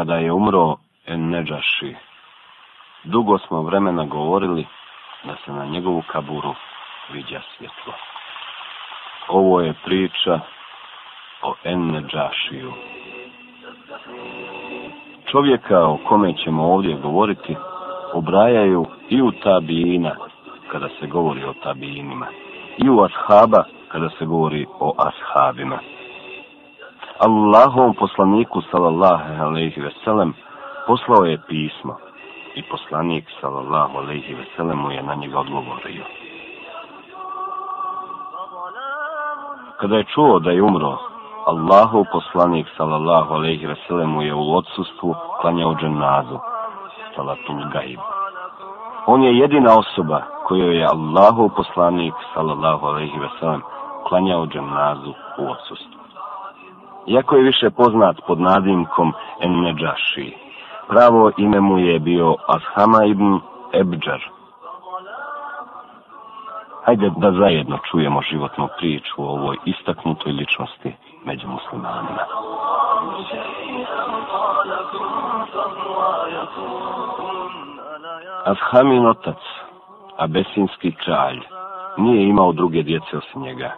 kada je umro Enneđaši, dugo smo vremena govorili da se na njegovu kaburu vidja svjetlo. Ovo je priča o Enneđašiju. Čovjeka o kome ćemo ovdje govoriti obrajaju i u tabijina kada se govori o tabijinima i u ashaba kada se govori o ashabima. Allahovom poslaniku sallallahu alejhi ve sellem poslao je pismo i poslanik sallallahu alejhi ve sellem mu je na njega odgovorio. Kada je čuo da je umro, Allahov poslanik sallallahu alejhi ve sellem je u odsustvu klanjao dženazu. Salatul gaib. On je jedina osoba kojoj je Allahov poslanik sallallahu alejhi ve sellem klanjao dženazu u odsustvu iako je više poznat pod nadimkom Enneđaši. Pravo ime mu je bio Ashama ibn Ebđar. Hajde da zajedno čujemo životnu priču o ovoj istaknutoj ličnosti među muslimanima. Ashamin otac, abesinski kralj, nije imao druge djece osim njega.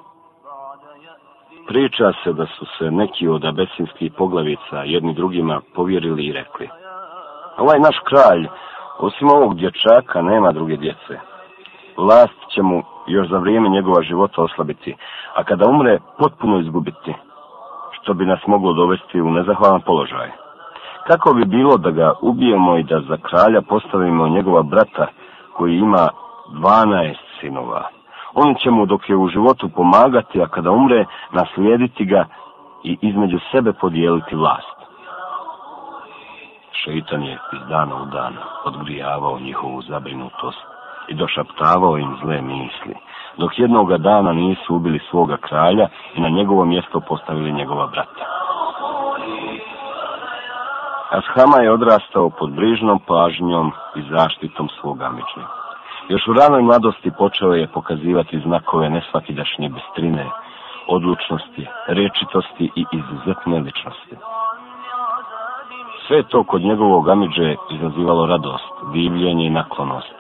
Priča se da su se neki od abesinskih poglavica jedni drugima povjerili i rekli. Ovaj naš kralj, osim ovog dječaka, nema druge djece. Last će mu još za vrijeme njegova života oslabiti, a kada umre, potpuno izgubiti, što bi nas moglo dovesti u nezahvalan položaj. Kako bi bilo da ga ubijemo i da za kralja postavimo njegova brata koji ima 12 sinova? on će mu dok je u životu pomagati, a kada umre, naslijediti ga i između sebe podijeliti vlast. Šeitan je iz dana u dan odgrijavao njihovu zabrinutost i došaptavao im zle misli, dok jednoga dana nisu ubili svoga kralja i na njegovo mjesto postavili njegova brata. Ashama je odrastao pod brižnom pažnjom i zaštitom svoga mičnika. Još u ranoj mladosti počeo je pokazivati znakove nesvakidašnje bestrine, odlučnosti, rečitosti i izuzetne ličnosti. Sve to kod njegovog amiđe izazivalo radost, divljenje i naklonost,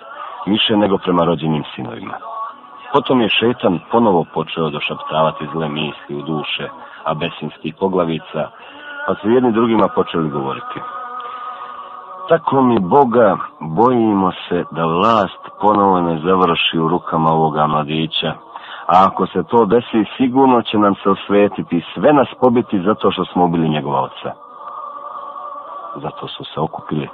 više nego prema rođenim sinovima. Potom je šetan ponovo počeo došaptavati zle misli u duše, abesinskih poglavica, pa su jedni drugima počeli govoriti. Tako mi Boga bojimo se da vlast ponovo ne završi u rukama ovoga mladića. A ako se to desi, sigurno će nam se osvetiti i sve nas pobiti zato što smo ubili njegova oca. Zato su se okupili,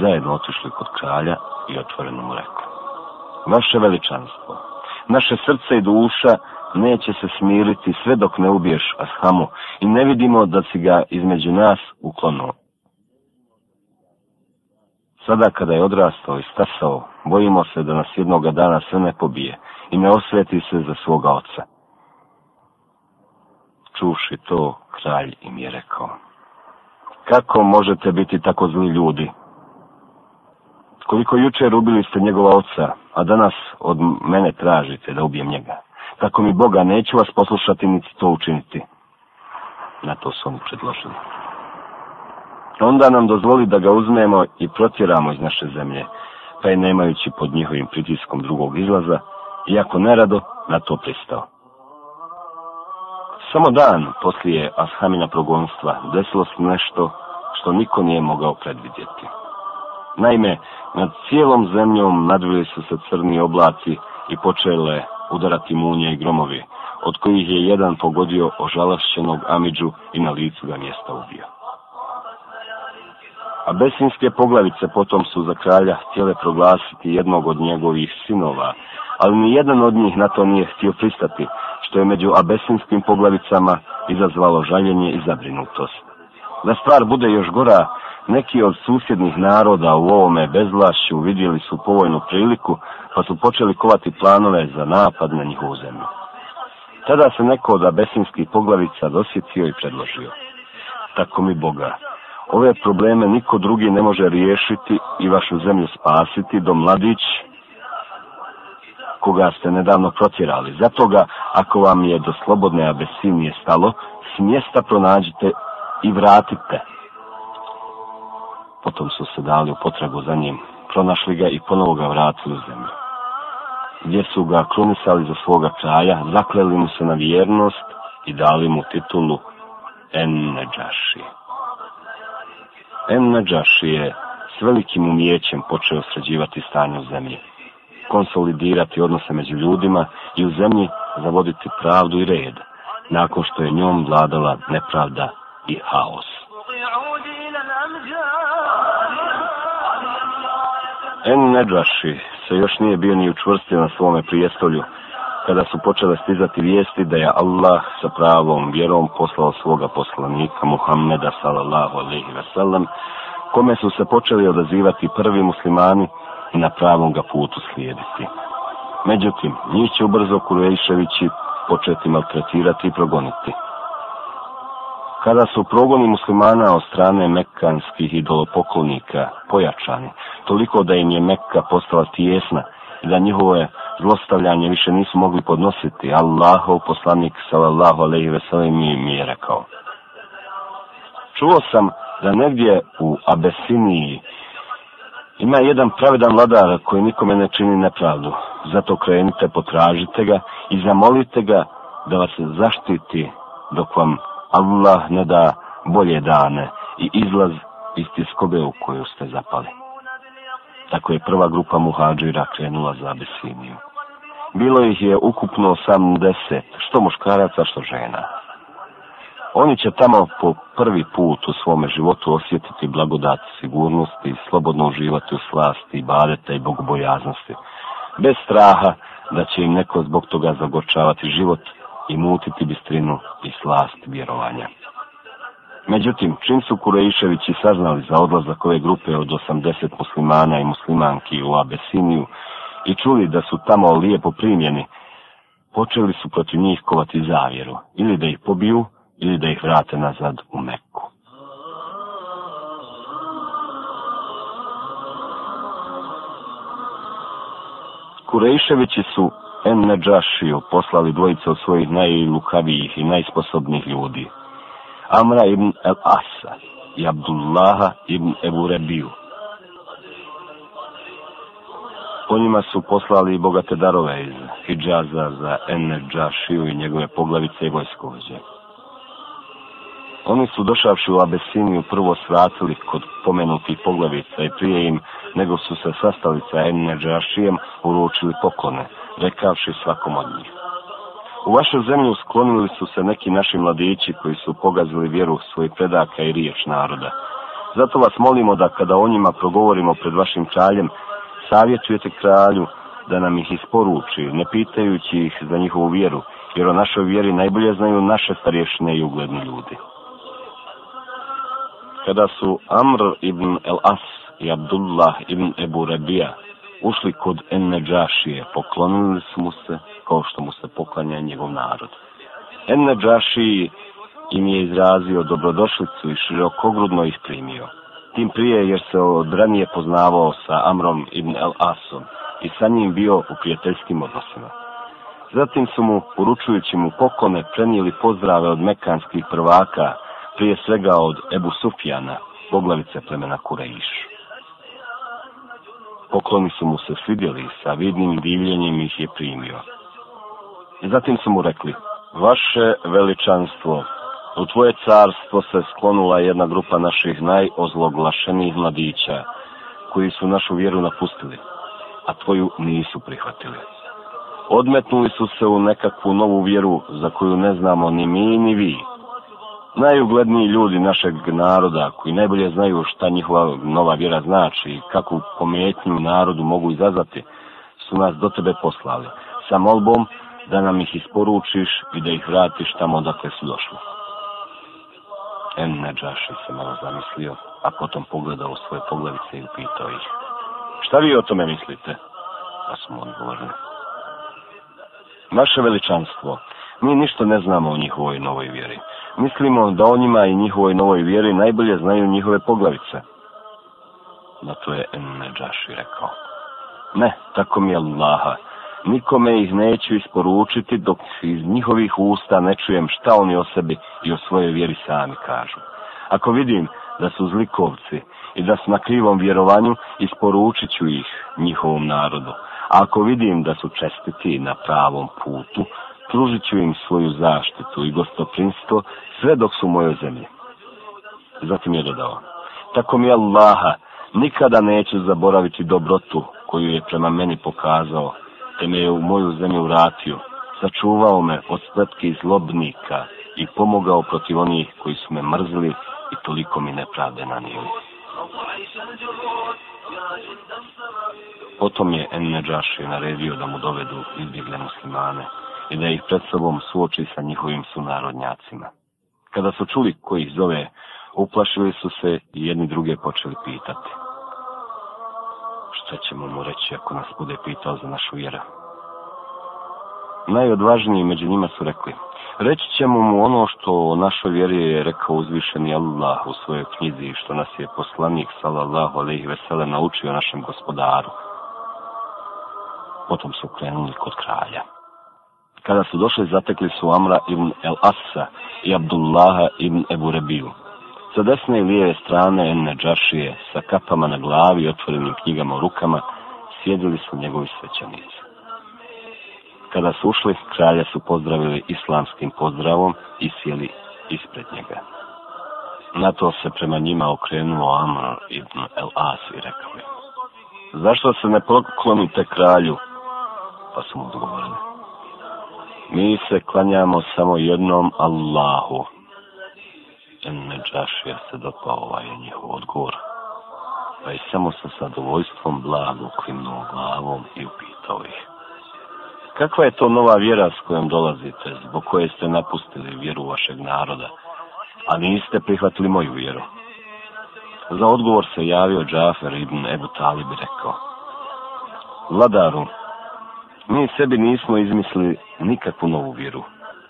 zajedno otišli kod kralja i otvoreno mu rekli. Vaše veličanstvo, naše srce i duša neće se smiriti sve dok ne ubiješ Ashamu i ne vidimo da si ga između nas uklonuo. Sada kada je odrastao i stasao, bojimo se da nas jednoga dana sve ne pobije i ne osveti se za svoga oca. Čuši to, kralj im je rekao. Kako možete biti tako zli ljudi? Koliko jučer ubili ste njegova oca, a danas od mene tražite da ubijem njega. Tako mi Boga neću vas poslušati niti to učiniti. Na to su oni predložili onda nam dozvoli da ga uzmemo i protjeramo iz naše zemlje, pa je nemajući pod njihovim pritiskom drugog izlaza, iako nerado na to pristao. Samo dan poslije Ashamina progonstva desilo se nešto što niko nije mogao predvidjeti. Naime, nad cijelom zemljom nadvili su se crni oblaci i počele udarati munje i gromovi, od kojih je jedan pogodio ožalašćenog Amidžu i na licu ga mjesta ubio. Abesinske poglavice potom su za kralja htjele proglasiti jednog od njegovih sinova, ali ni jedan od njih na to nije htio pristati, što je među abesinskim poglavicama izazvalo žaljenje i zabrinutost. Da stvar bude još gora, neki od susjednih naroda u ovome bezvlašću vidjeli su povojnu priliku, pa su počeli kovati planove za napad na njihovu zemlju. Tada se neko od abesinskih poglavica dosjetio i predložio. Tako mi Boga, Ove probleme niko drugi ne može riješiti i vašu zemlju spasiti do mladić koga ste nedavno protjerali. Zato ga, ako vam je do slobodne abesinije stalo, s mjesta pronađite i vratite. Potom su se dali u potragu za njim, pronašli ga i ponovo ga vratili u zemlju. Gdje su ga krunisali za svoga kraja, zakleli mu se na vjernost i dali mu titulu En-Najashi. -e Ennađaš je s velikim umijećem počeo sređivati stanje u zemlji, konsolidirati odnose među ljudima i u zemlji zavoditi pravdu i red, nakon što je njom vladala nepravda i haos. En Nedraši se još nije bio ni učvrstio na svome prijestolju, kada su počele stizati vijesti da je Allah sa pravom vjerom poslao svoga poslanika Muhammeda sallallahu alaihi ve sellem, kome su se počeli odazivati prvi muslimani i na pravom ga putu slijediti. Međutim, njih će ubrzo Kurejševići početi maltretirati i progoniti. Kada su progoni muslimana od strane mekanskih idolopoklonika pojačani, toliko da im je Mekka postala tijesna, da njihovo je zlostavljanje više nisu mogli podnositi. Allahov poslanik sallallahu alejhi ve sellem mi je rekao: Čuo sam da negdje u Abesiniji ima jedan pravedan vladar koji nikome ne čini nepravdu. Zato krenite, potražite ga i zamolite ga da vas zaštiti dok vam Allah ne da bolje dane i izlaz iz tiskobe u koju ste zapali. Tako je prva grupa muhađira krenula za Abesiniju. Bilo ih je ukupno 80, što muškaraca, što žena. Oni će tamo po prvi put u svome životu osjetiti blagodat sigurnosti i slobodno uživati u slasti i badeta i bogobojaznosti, bez straha da će im neko zbog toga zagočavati život i mutiti bistrinu i slast vjerovanja. Međutim, čim su Kurejiševići saznali za odlazak ove grupe od 80 muslimana i muslimanki u Abesiniju i čuli da su tamo lijepo primljeni, počeli su protiv njih kovati zavjeru, ili da ih pobiju, ili da ih vrate nazad u Meku. Kurejiševići su En Neđašiju poslali dvojice od svojih najlukavijih i najsposobnijih ljudi, Amra ibn al-Asa i Abdullaha ibn Ebu Rebiju. Po njima su poslali bogate darove iz Hidžaza za Enerđašiju i njegove poglavice i vojskovođe. Oni su došavši u Abesiniju prvo svratili kod pomenutih poglavica i prije im, nego su se sastali sa Enerđašijem, uručili poklone, rekavši svakom od njih. U vašu zemlju sklonili su se neki naši mladići koji su pogazili vjeru svojih predaka i riječ naroda. Zato vas molimo da kada o njima progovorimo pred vašim kraljem, savjetujete kralju da nam ih isporuči, ne pitajući ih za njihovu vjeru, jer o našoj vjeri najbolje znaju naše starješine i ugledni ljudi. Kada su Amr ibn El As i Abdullah ibn Ebu Rebija ušli kod Enneđašije, poklonili su mu se kao što mu se poklanja njegov narod. Enne Džaši im je izrazio dobrodošlicu i širokogrudno ih primio. Tim prije jer se od ranije poznavao sa Amrom ibn El Asom i sa njim bio u prijateljskim odnosima. Zatim su mu, uručujući mu pokone, prenijeli pozdrave od mekanskih prvaka, prije svega od Ebu Sufjana, poglavice plemena Kurejiš. Pokloni su mu se svidjeli, sa vidnim divljenjem ih je primio. Zatim su mu rekli, vaše veličanstvo, u tvoje carstvo se sklonula jedna grupa naših najozloglašenijih mladića, koji su našu vjeru napustili, a tvoju nisu prihvatili. Odmetnuli su se u nekakvu novu vjeru za koju ne znamo ni mi ni vi. Najugledniji ljudi našeg naroda koji najbolje znaju šta njihova nova vjera znači i kakvu pometnju narodu mogu izazvati su nas do tebe poslali sa molbom da nam ih isporučiš i da ih vratiš tamo odakle su došli. En Neđaši se malo zamislio, a potom pogledao svoje poglavice i upitao ih. Šta vi o tome mislite? Pa smo odgovorili. Vaše veličanstvo, mi ništa ne znamo o njihovoj novoj vjeri. Mislimo da o njima i njihovoj novoj vjeri najbolje znaju njihove poglavice. Na to je Neđaši rekao. Ne, tako mi je Allaha. Allaha nikome ih neću isporučiti dok iz njihovih usta ne čujem šta oni o sebi i o svojoj vjeri sami kažu. Ako vidim da su zlikovci i da su na krivom vjerovanju, isporučit ću ih njihovom narodu. A ako vidim da su čestiti na pravom putu, služit ću im svoju zaštitu i gostoprinstvo sve dok su u mojoj zemlji. Zatim je dodao, tako mi Allaha nikada neću zaboraviti dobrotu koju je prema meni pokazao te me je u moju zemlju vratio, sačuvao me od spletke i zlobnika i pomogao protiv onih koji su me mrzili i toliko mi nepravde nanijeli. Potom je Enneđaši naredio da mu dovedu izbjegle muslimane i da ih pred sobom suoči sa njihovim sunarodnjacima. Kada su čuli koji ih zove, uplašili su se i jedni druge počeli pitati šta ćemo mu reći ako nas bude pitao za našu vjera. Najodvažniji među njima su rekli, reći ćemo mu ono što o našoj vjeri je rekao uzvišeni Allah u svojoj knjizi i što nas je poslanik sallallahu alaihi vesele naučio našem gospodaru. Potom su krenuli kod kralja. Kada su došli, zatekli su Amra ibn el Asa i Abdullaha ibn Ebu Rebiju. Sa desne i lijeve strane Enne Džašije, sa kapama na glavi i otvorenim knjigama u rukama, sjedili su njegovi svećanici. Kada su ušli, kralja su pozdravili islamskim pozdravom i sjeli ispred njega. Na to se prema njima okrenuo Amr ibn El As i rekao je, Zašto se ne poklonite kralju? Pa su mu odgovorili. Mi se klanjamo samo jednom Allahu, Hasan Neđašija se dopao ovaj njihov odgovor, pa je samo sa sadovojstvom blago klimnuo glavom i upitao ih. Kakva je to nova vjera s kojom dolazite, zbog koje ste napustili vjeru vašeg naroda, a niste prihvatili moju vjeru? Za odgovor se javio Džafer ibn Ebu Talib rekao, Vladaru, mi sebi nismo izmislili nikakvu novu vjeru,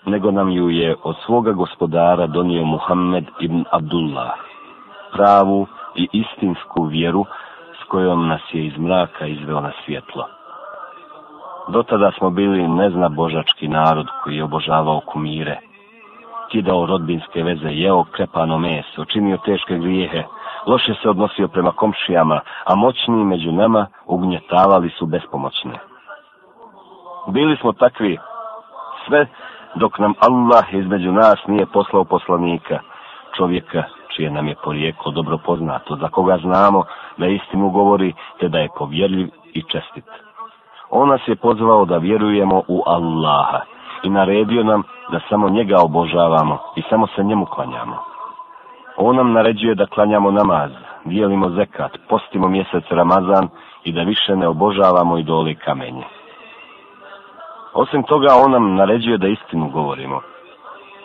nego nam ju je od svoga gospodara donio Muhammed ibn Abdullah. Pravu i istinsku vjeru s kojom nas je iz mraka izveo na svjetlo. Do tada smo bili nezna božački narod koji je obožavao kumire, kidao rodbinske veze, jeo krepano meso, činio teške grijehe, loše se odnosio prema komšijama, a moćni među nama ugnjetavali su bespomoćne. Bili smo takvi sve dok nam Allah između nas nije poslao poslanika, čovjeka čije nam je porijeklo dobro poznato, za koga znamo da istinu govori te da je povjerljiv i čestit. On nas je pozvao da vjerujemo u Allaha i naredio nam da samo njega obožavamo i samo se njemu klanjamo. On nam naređuje da klanjamo namaz, dijelimo zekat, postimo mjesec Ramazan i da više ne obožavamo idoli kamenje. kamenje. Osim toga, on nam naređuje da istinu govorimo,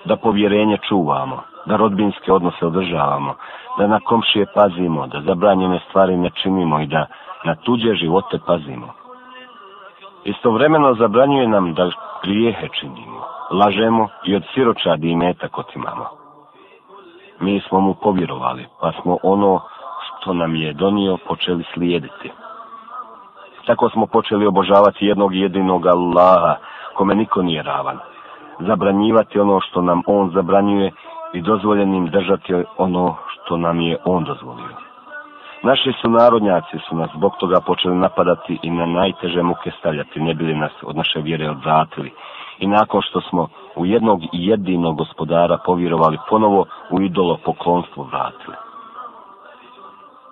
da povjerenje čuvamo, da rodbinske odnose održavamo, da na komšije pazimo, da zabranjene stvari ne činimo i da na tuđe živote pazimo. Istovremeno zabranjuje nam da grijehe činimo, lažemo i od siročadi i metak otimamo. Mi smo mu povjerovali, pa smo ono što nam je donio počeli slijediti. Tako smo počeli obožavati jednog jedinog Allaha, kome niko nije ravan. Zabranjivati ono što nam On zabranjuje i dozvoljenim držati ono što nam je On dozvolio. Naši su narodnjaci su nas zbog toga počeli napadati i na najteže muke stavljati, ne bili nas od naše vjere odzatili. I nakon što smo u jednog jedinog gospodara povjerovali ponovo, u idolo poklonstvo vratili.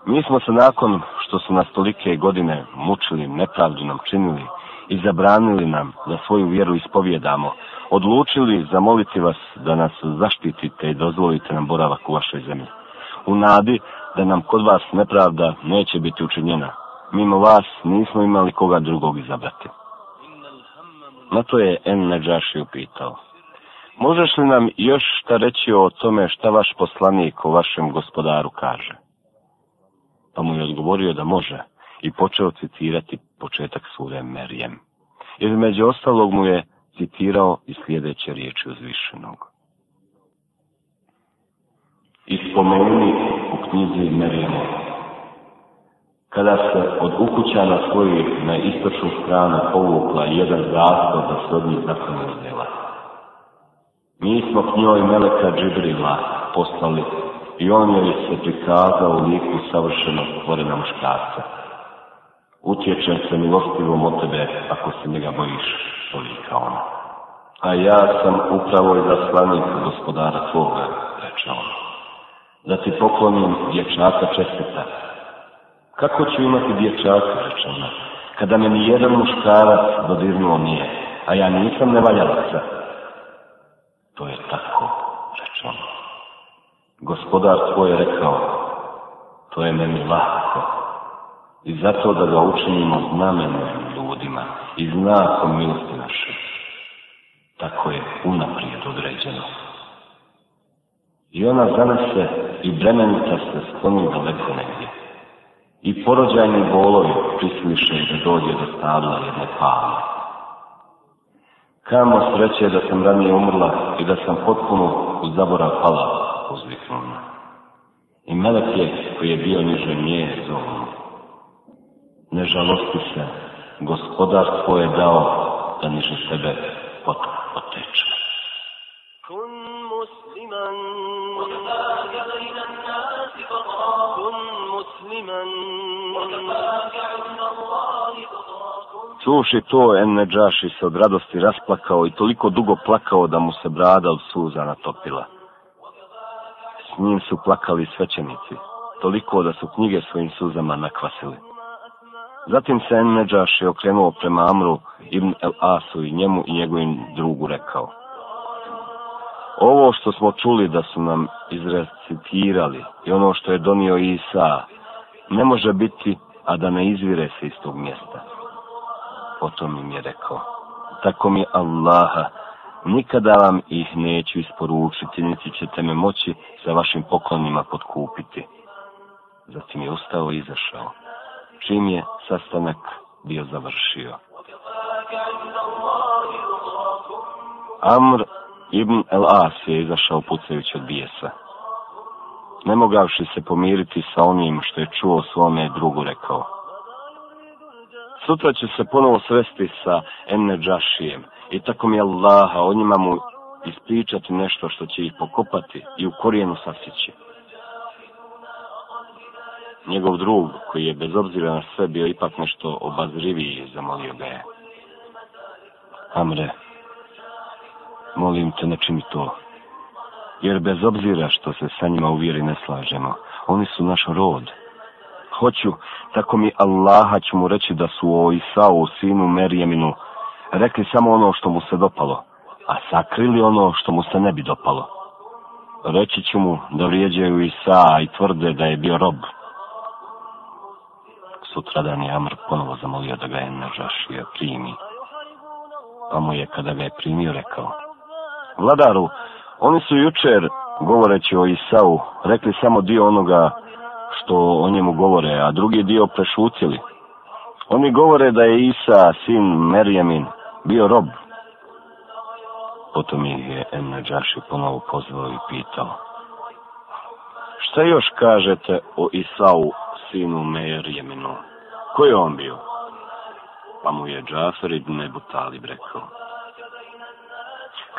Mi smo se nakon što su nas tolike godine mučili, nepravdu nam činili i zabranili nam da svoju vjeru ispovjedamo, odlučili zamoliti vas da nas zaštitite i dozvolite nam boravak u vašoj zemlji. U nadi da nam kod vas nepravda neće biti učinjena. Mimo vas nismo imali koga drugog izabrati. Na to je En Neđaši upitao. Možeš li nam još šta reći o tome šta vaš poslanik o vašem gospodaru kaže? pa mu je odgovorio da može i počeo citirati početak sure Merijem. Između ostalog mu je citirao i sljedeće riječi uzvišenog. Ispomenuli u knjizi Merijemo. Kada se od ukućana svojih na istočnu stranu povukla jedan zastav za srodnji zakon uzdjela. Mi smo k njoj Meleka Džibrila poslali i on joj se prikazao u liku savršeno stvorena muškarca. Utječem se milostivom od tebe ako se njega bojiš, povika ona. A ja sam upravo i zaslanik gospodara tvoga, reče ona. Da ti poklonim dječaka česteta. Kako ću imati dječaka, reče ona, kada me nijedan muškarac dodirnuo nije, a ja nisam nevaljalaca. To je tako, reče ona. Gospodar tvoj je rekao, to je meni lahko. I zato da ga učinimo znamenim ljudima i znakom milosti naše. Tako je unaprijed određeno. I ona zanese i bremenica se skloni daleko negdje. I porođajni bolovi prisliše da dođe do stavla jedne palme. Kamo sreće da sam ranije umrla i da sam potpuno u zaborav palavu uzviknula. I melek je, koji je bio niže nje, zovno. Ne žalosti se, gospodar tvoj je dao da niže sebe pot, poteče. Kun musliman, Sluši to, en neđaši se od radosti rasplakao i toliko dugo plakao da mu se brada od suza natopila njim su plakali svećenici, toliko da su knjige svojim suzama nakvasili. Zatim se Enneđaš je okrenuo prema Amru ibn El Asu i njemu i njegovim drugu rekao. Ovo što smo čuli da su nam izrecitirali i ono što je donio Isa, ne može biti, a da ne izvire se iz tog mjesta. O to mi je rekao. Tako mi Allaha, nikada vam ih neću isporučiti, niti ćete me moći sa vašim poklonima podkupiti. Zatim je ustao i izašao. Čim je sastanak bio završio. Amr ibn El As je izašao pucajući od bijesa. Ne mogavši se pomiriti sa onim što je čuo svome drugu rekao. Sutra će se ponovo svesti sa Enne Džašijem. I tako mi je Allaha, o njima mu ispričati nešto što će ih pokopati i u korijenu sasjeći. Njegov drug, koji je bez obzira na sve bio ipak nešto obazriviji, zamolio ga je. Amre, molim te ne čini to. Jer bez obzira što se sa njima uvjeri ne slažemo, oni su naš rod. Hoću, tako mi Allaha ću mu reći da su o Isao, sinu Merjeminu, rekli samo ono što mu se dopalo, a sakrili ono što mu se ne bi dopalo. Reći ću mu da vrijeđaju Isa i tvrde da je bio rob. Sutradan je Amr ponovo zamolio da ga je nežašio primi. Pa mu je kada ga je primio rekao. Vladaru, oni su jučer, govoreći o Isau, rekli samo dio onoga što o njemu govore, a drugi dio prešutili. Oni govore da je Isa, sin Merjemin, bio rob. Potom ih je Enneđaši ponovo pozvao i pitao. Šta još kažete o Isau, sinu Merjeminu? Ko je on bio? Pa mu je Džafer i Dnebu Talib rekao.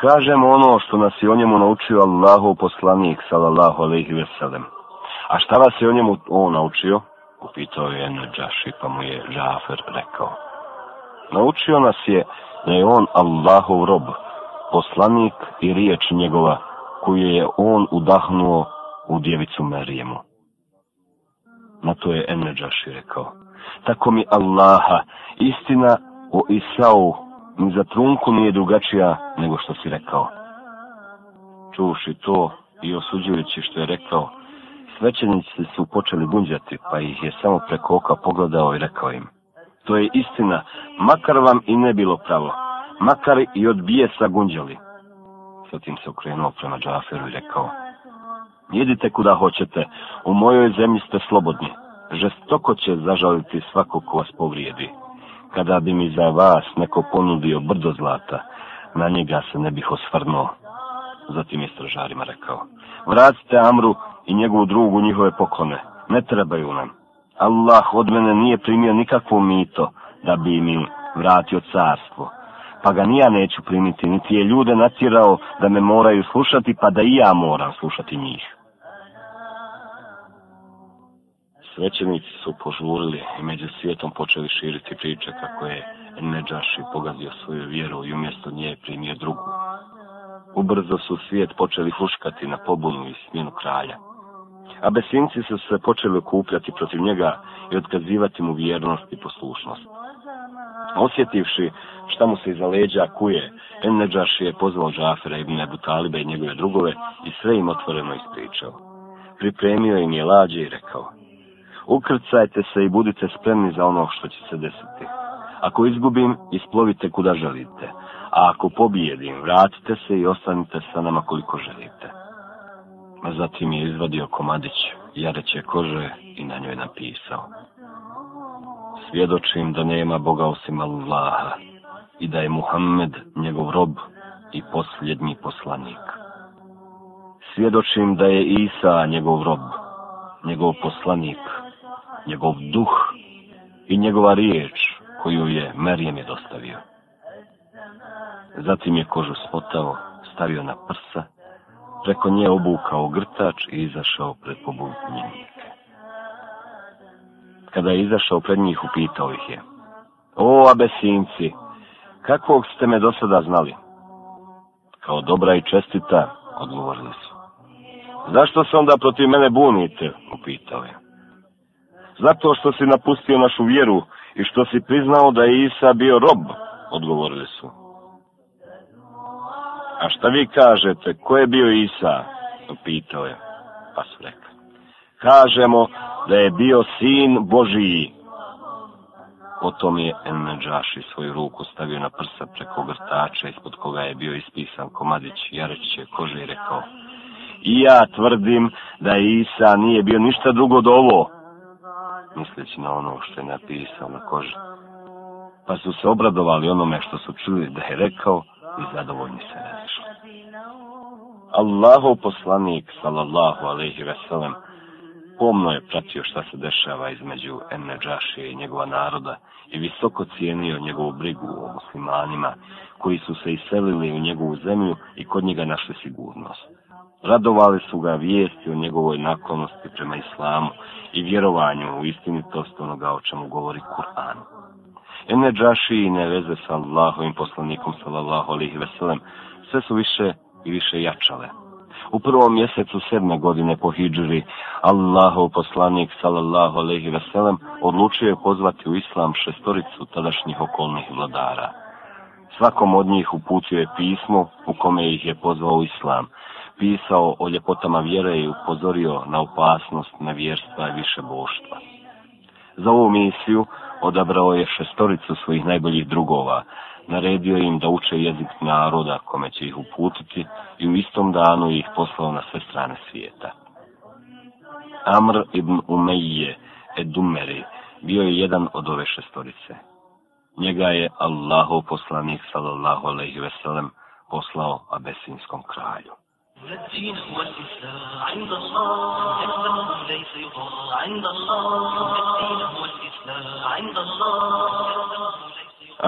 Kažemo ono što nas je o njemu naučio Allahov poslanik, sallallahu alaihi veselem. A šta vas je o njemu on naučio? upitao je Nadžaši, pa mu je Džafer rekao. Naučio nas je da je on Allahov rob, poslanik i riječ njegova, koju je on udahnuo u djevicu Marijemu. Na to je Enneđaši rekao. Tako mi Allaha, istina o Isau, ni za trunku nije drugačija nego što si rekao. Čuvši to i osuđujući što je rekao, svećenici su počeli bunđati, pa ih je samo preko oka pogledao i rekao im. To je istina, makar vam i ne bilo pravo, makar i od bijesa gunđali. Zatim se okrenuo prema Džaferu i rekao, jedite kuda hoćete, u mojoj zemlji ste slobodni, žestoko će zažaliti svako ko vas povrijedi. Kada bi mi za vas neko ponudio brdo zlata, na njega se ne bih osvrnuo. Zatim je stražarima rekao, vratite Amru, i njegovu drugu njihove poklone. Ne trebaju nam. Allah od mene nije primio nikakvo mito da bi mi vratio carstvo. Pa ga nija neću primiti, niti je ljude natirao da me moraju slušati, pa da i ja moram slušati njih. Svećenici su požurili i među svijetom počeli širiti priče kako je Neđaši pogazio svoju vjeru i umjesto nje primio drugu. Ubrzo su svijet počeli huškati na pobunu i smjenu kralja. Abesinci su se počeli okupljati protiv njega i otkazivati mu vjernost i poslušnost. Osjetivši šta mu se iza leđa kuje, Enneđaš je pozvao Džafera i Ebu Taliba i njegove drugove i sve im otvoreno ispričao. Pripremio im je lađe i rekao, ukrcajte se i budite spremni za ono što će se desiti. Ako izgubim, isplovite kuda želite, a ako pobijedim, vratite se i ostanite sa nama koliko želite a zatim je izvadio komadić jareće kože i na njoj napisao. Svjedočim da nema Boga osim Allaha i da je Muhammed njegov rob i posljednji poslanik. Svjedočim da je Isa njegov rob, njegov poslanik, njegov duh i njegova riječ koju je Merijem je dostavio. Zatim je kožu spotao, stavio na prsa preko nje obukao grtač i izašao pred pobunjenike. Kada je izašao pred njih, upitao ih je. O, abesinci, kakvog ste me do sada znali? Kao dobra i čestita, odgovorili su. Zašto se onda protiv mene bunite? Upitao je. Zato što si napustio našu vjeru i što si priznao da je Isa bio rob, odgovorili su. A šta vi kažete, ko je bio Isa? Pitao je, pa su rekli. Kažemo da je bio sin Božiji. Potom je Enneđaši svoju ruku stavio na prsa preko grtača ispod koga je bio ispisan komadić Jareće kože i rekao I ja tvrdim da Isa nije bio ništa drugo do ovo, misleći na ono što je napisao na koži. Pa su se obradovali onome što su čuli da je rekao, i zadovoljni se nešto. Allahov poslanik, sallallahu alaihi ve sellem, pomno je pratio šta se dešava između Emne Đašije i njegova naroda i visoko cijenio njegovu brigu o muslimanima koji su se iselili u njegovu zemlju i kod njega našli sigurnost. Radovali su ga vijesti o njegovoj naklonosti prema islamu i vjerovanju u istinitost onoga o čemu govori Kur'an. Ene džaši i ne veze sa Allahovim poslanikom, sallallahu alihi veselem, sve su više i više jačale. U prvom mjesecu sedme godine po hijđuri, Allahov poslanik, sallallahu alihi veselem, odlučio je pozvati u islam šestoricu tadašnjih okolnih vladara. Svakom od njih uputio je pismo u kome ih je pozvao u islam, pisao o ljepotama vjere i upozorio na opasnost nevjerstva i više boštva. Za ovu misiju, odabrao je šestoricu svojih najboljih drugova, naredio im da uče jezik naroda kome će ih uputiti i u istom danu ih poslao na sve strane svijeta. Amr ibn Umeyje Edumeri bio je jedan od ove šestorice. Njega je Allaho poslanik sallallahu alaihi veselem poslao Abesinskom kralju. الدين هو الإسلام عند الله عند الله ليس يضر عند الله الدين هو الإسلام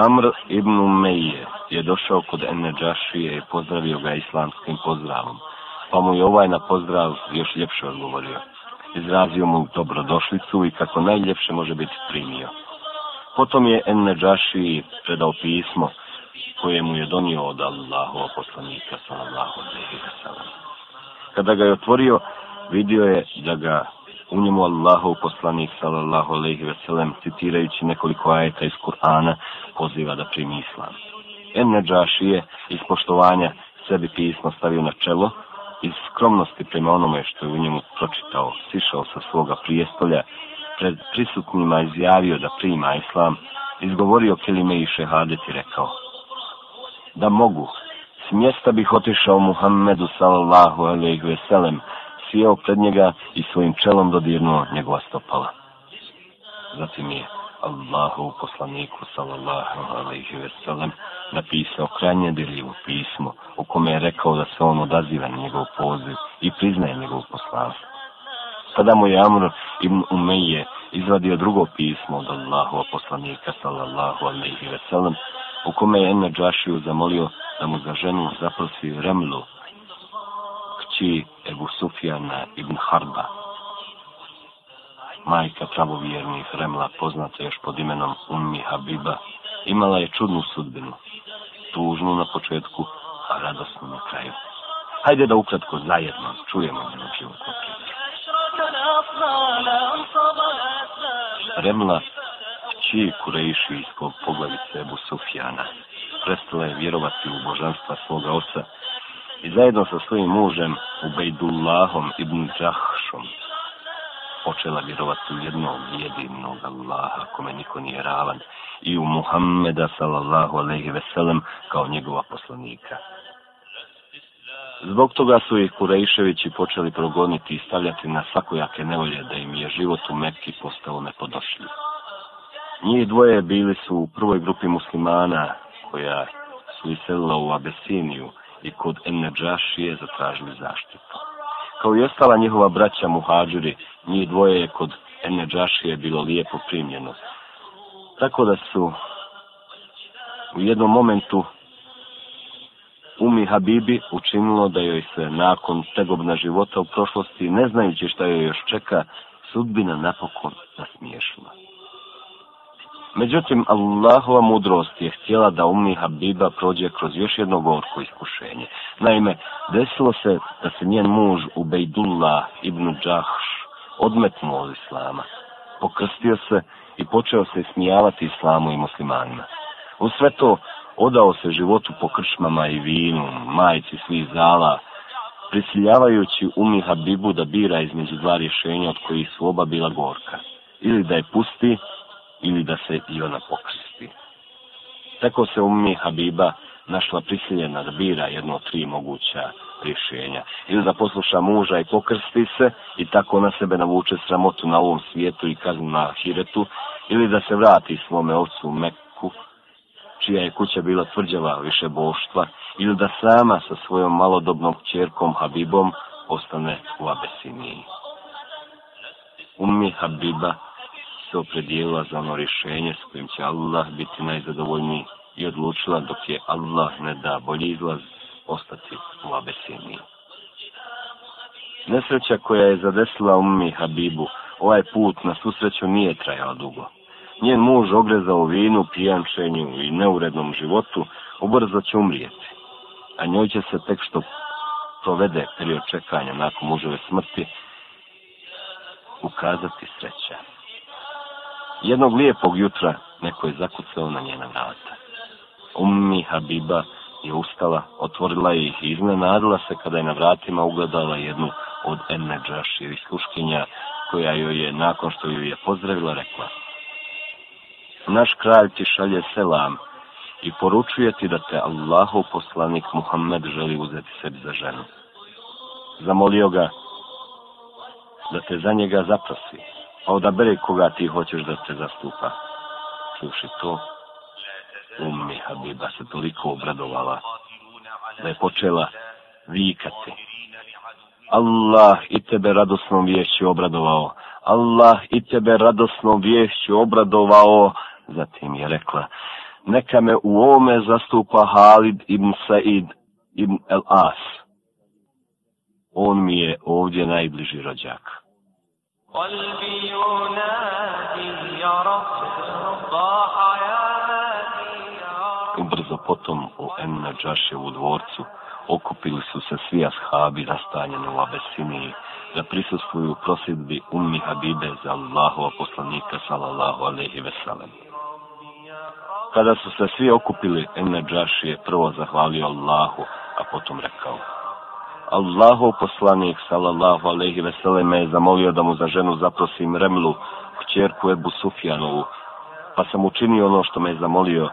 Amr ibn Umeyje je došao kod Enneđašije i pozdravio ga islamskim pozdravom, pa mu je ovaj na pozdrav još ljepše odgovorio. Izrazio mu dobrodošlicu i kako najljepše može biti primio. Potom je Enneđašiji predao pismo koje mu je donio od Allahova poslanika, sallallahu alaihi wa Kada ga je otvorio, vidio je da ga u njemu Allahov poslanik sallallahu alejhi ve sellem citirajući nekoliko ajeta iz Kur'ana poziva da primi islam. Ennedžaši je iz poštovanja sebi pismo stavio na čelo, iz skromnosti prema onome što je u njemu pročitao, sišao sa svoga prijestolja, pred prisutnima izjavio da prima islam, izgovorio kelime i šehadet i rekao, da mogu, s mjesta bih otišao Muhammedu sallallahu alaihi veselem, selem, sjeo pred njega i svojim čelom dodirnuo njegova stopala. Zatim je Allahu poslaniku sallallahu alaihi ve sellem napisao krajnje dirljivo pismo u kome je rekao da se on odaziva na njegov poziv i priznaje njegov poslanstvo. Tada mu je Amr ibn Umeyje izvadio drugo pismo od Allahu poslanika sallallahu alaihi ve sellem u kome je Enne Džašiju zamolio da mu za ženu zaprosi Remlu kći Ebu Sufjana ibn Harba, majka pravovjernih Remla, poznata još pod imenom Ummi Habiba, imala je čudnu sudbinu, tužnu na početku, a radosnu na kraju. Hajde da ukratko zajedno čujemo njenu životnu Remla, kći Kurejiši ispod poglavice Ebu Sufjana, prestala je vjerovati u božanstva svoga oca i zajedno sa svojim mužem Ubejdullahom ibn Džahšom počela vjerovati u jednog jedinog Allaha kome niko nije ravan i u Muhammeda sallallahu alaihi veselem kao njegova poslanika. Zbog toga su ih Kurejševići počeli progoniti i stavljati na svakojake nevolje da im je život u Mekki postao nepodošli. Njih dvoje bili su u prvoj grupi muslimana koja su iselila u Abesiniju, i kod Enneđašije zatražili zaštitu. Kao i ostala njihova braća muhađuri, njih dvoje je kod Enneđašije bilo lijepo primljeno. Tako da su u jednom momentu Umi Habibi učinilo da joj se nakon tegobna života u prošlosti, ne znajući šta joj još čeka, sudbina napokon nasmiješila. Na Međutim, Allahova mudrost je htjela da umni Habiba prođe kroz još jedno gorko iskušenje. Naime, desilo se da se njen muž Ubejdullah ibn Džahš odmetnuo od Islama. Pokrstio se i počeo se smijavati Islamu i muslimanima. U sve to, odao se životu po kršmama i vinu, majici svih zala, prisiljavajući umni Habibu da bira između dva rješenja od kojih su oba bila gorka. Ili da je pusti, ili da se i ona pokrsti. Tako se umi Habiba našla prisiljena da bira jedno od tri moguća rješenja. Ili da posluša muža i pokrsti se i tako na sebe navuče sramotu na ovom svijetu i kaznu na ahiretu, ili da se vrati svome ocu u Meku, čija je kuća bila tvrđava više boštva, ili da sama sa svojom malodobnom čerkom Habibom ostane u Abesiniji. Umi Habiba se opredijela za ono rješenje s kojim će Allah biti najzadovoljniji i odlučila dok je Allah ne da bolji izlaz ostati u abesini. Nesreća koja je zadesila ummi Habibu, ovaj put na susreću nije trajao dugo. Njen muž ogrezao vinu, pijančenju i neurednom životu, ubrzo će umrijeti. A njoj će se tek što provede period čekanja nakon muževe smrti, ukazati sreća. Jednog lijepog jutra neko je zakucao na njena vrata. Ummi Habiba je ustala, otvorila ih i iznenadila se kada je na vratima ugledala jednu od Enneđašivih sluškinja koja joj je nakon što ju je pozdravila rekla Naš kralj ti šalje selam i poručuje ti da te Allahov poslanik Muhammed želi uzeti sebi za ženu. Zamolio ga da te za njega zaprosi a odabere koga ti hoćeš da te zastupa. Sluši to, ummi Habiba se toliko obradovala, da je počela vikati. Allah i tebe radosnom vješću obradovao, Allah i tebe radosnom vješću obradovao, zatim je rekla, neka me u ome zastupa Halid ibn Said ibn El As. On mi je ovdje najbliži rođak. Ubrzo potom u Ennađaševu dvorcu okupili su se svi ashabi rastanjeni u Abesiniji da prisustuju prosjedbi ummi Habibe za Allahova poslanika sallallahu alaihi veselem. Kada su se svi okupili, Ennađaš je prvo zahvalio Allahu, a potom rekao, Allahov poslanik sallallahu alejhi ve selleme je zamolio da mu za ženu zaprosim Remlu, kćerku Ebu Sufjanovu. Pa sam učinio ono što me je zamolio.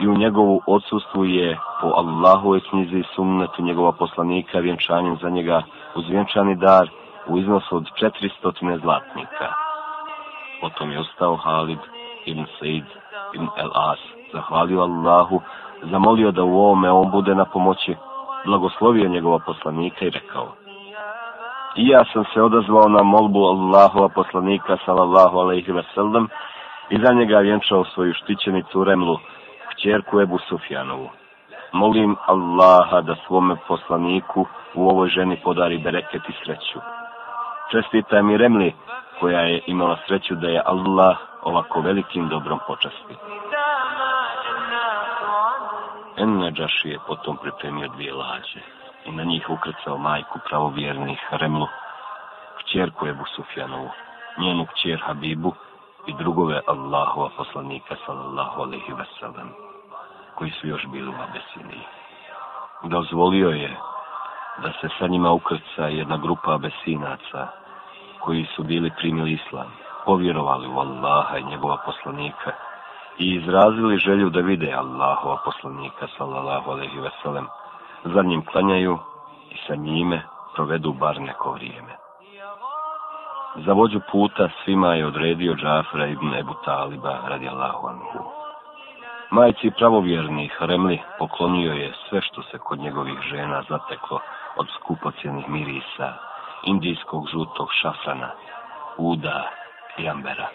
I u njegovu odsustvu je po Allahove knjizi sumnetu njegova poslanika vjenčanjem za njega uz vjenčani dar u iznosu od 400 zlatnika. Potom je ostao Halid ibn Said ibn El As. Zahvalio Allahu, zamolio da u ovome on bude na pomoći blagoslovio njegova poslanika i rekao I ja sam se odazvao na molbu Allahova poslanika sallallahu alaihi wa sallam i za njega vjenčao svoju štićenicu Remlu, kćerku Ebu Sufjanovu. Molim Allaha da svome poslaniku u ovoj ženi podari bereket i sreću. Čestita mi Remli koja je imala sreću da je Allah ovako velikim dobrom počastio. Ennađaši je potom pripremio dvije lađe i na njih ukrcao majku pravovjernih Remlu, kćerku Ebu Sufjanovu, njenu kćer Habibu i drugove Allahova poslanika sallallahu alaihi wasallam, koji su još bili u Abesiniji. Dozvolio je da se sa njima ukrca jedna grupa Abesinaca koji su bili primili islam, povjerovali u Allaha i njegova poslanika i i izrazili želju da vide Allahova poslanika sallallahu alaihi veselem, za njim klanjaju i sa njime provedu bar neko vrijeme. Za vođu puta svima je odredio Džafra ibn Ebu Taliba radi Allahu anhu. Majci pravovjernih Remli poklonio je sve što se kod njegovih žena zateklo od skupocijenih mirisa, indijskog žutog šafrana, uda i ambera.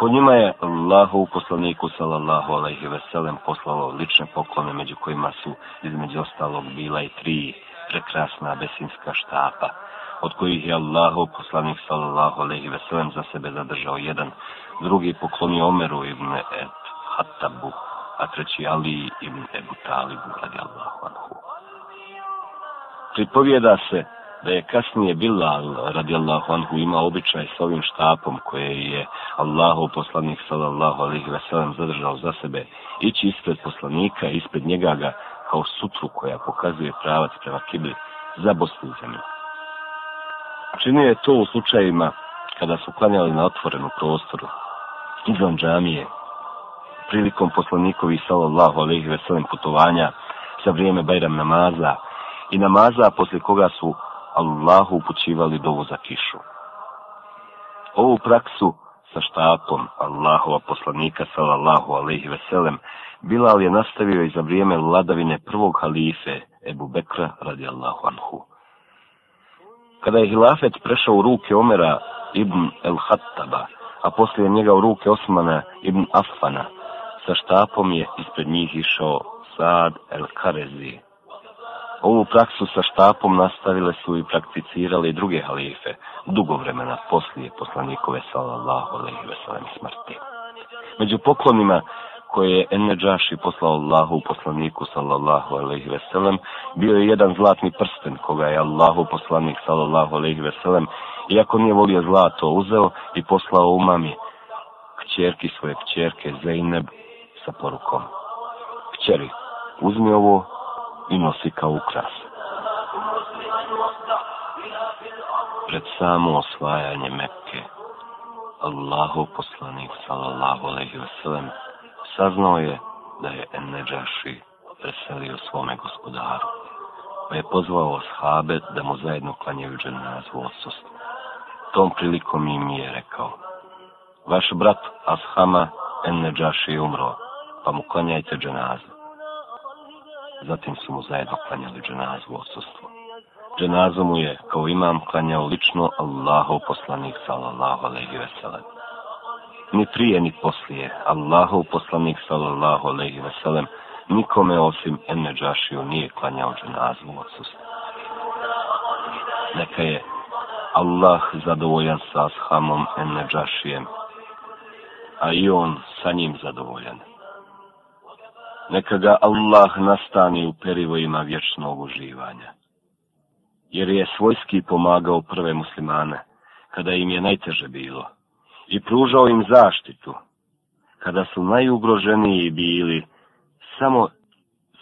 Po njima je Allahu u poslaniku sallallahu alaihi veselem poslalo lične poklone među kojima su između ostalog bila i tri prekrasna besinska štapa od kojih je Allahu poslanik sallallahu alaihi veselem za sebe zadržao jedan, drugi poklonio Omeru ibn et Hattabu, a treći Ali ibn Ebu Talibu radi Allahu anhu. Pripovjeda se da je kasnije Bilal radi Allahu anhu ima običaj s ovim štapom koje je Allahu poslanik sallallahu alaihi veselam zadržao za sebe ići ispred poslanika ispred njega ga kao sutru koja pokazuje pravac prema kibli za Bosnu zemlju. Činio je to u slučajima kada su klanjali na otvorenu prostoru izvan džamije prilikom poslanikovi sallallahu alaihi veselam putovanja za vrijeme Bajram namaza i namaza poslije koga su Allahu upućivali dovu za kišu. Ovu praksu sa štapom Allahova poslanika sallallahu alaihi veselem Bilal je nastavio i za vrijeme vladavine prvog halife Ebu Bekra radi Allahu anhu. Kada je hilafet prešao u ruke Omera ibn el-Hattaba, a poslije njega u ruke Osmana ibn Affana, sa štapom je ispred njih išao Saad el-Karezi, Ovu praksu sa štapom nastavile su i prakticirale i druge halife, dugo vremena poslije poslanikove sallallahu alaihi veselem smrti. Među poklonima koje je Enneđaši poslao Allahu poslaniku sallallahu alaihi veselem, bio je jedan zlatni prsten koga je Allahu poslanik sallallahu alaihi veselem, iako nije volio zlato, uzeo i poslao umami kćerki svoje kćerke Zeyneb sa porukom. Kćeri, uzmi ovo i nosi kao ukras. Pred samo osvajanje Mekke, Allahu poslanik sallallahu alaihi wasallam saznao je da je Enneđaši preselio svome gospodaru, pa je pozvao ashabe da mu zajedno klanjaju dženazu odsost. Tom prilikom im je rekao, vaš brat Ashama Enneđaši je umro, pa mu klanjajte dženazu. Zatim su mu zajedno klanjali dženazu osustvo. Dženazu mu je, kao imam, klanjao lično Allahov poslanik, sallallahu alaihi veselem. Ni prije, ni poslije, Allahov poslanik, sallallahu alaihi veselem, nikome osim Enneđašiju nije klanjao dženazu osustvo. Neka je Allah zadovoljan sa ashamom Enneđašijem, a i on sa njim zadovoljan neka ga Allah nastani u perivojima vječnog uživanja. Jer je svojski pomagao prve muslimane, kada im je najteže bilo, i pružao im zaštitu, kada su najugroženiji bili samo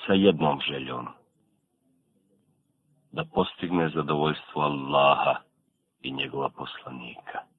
sa jednom željom, da postigne zadovoljstvo Allaha i njegova poslanika.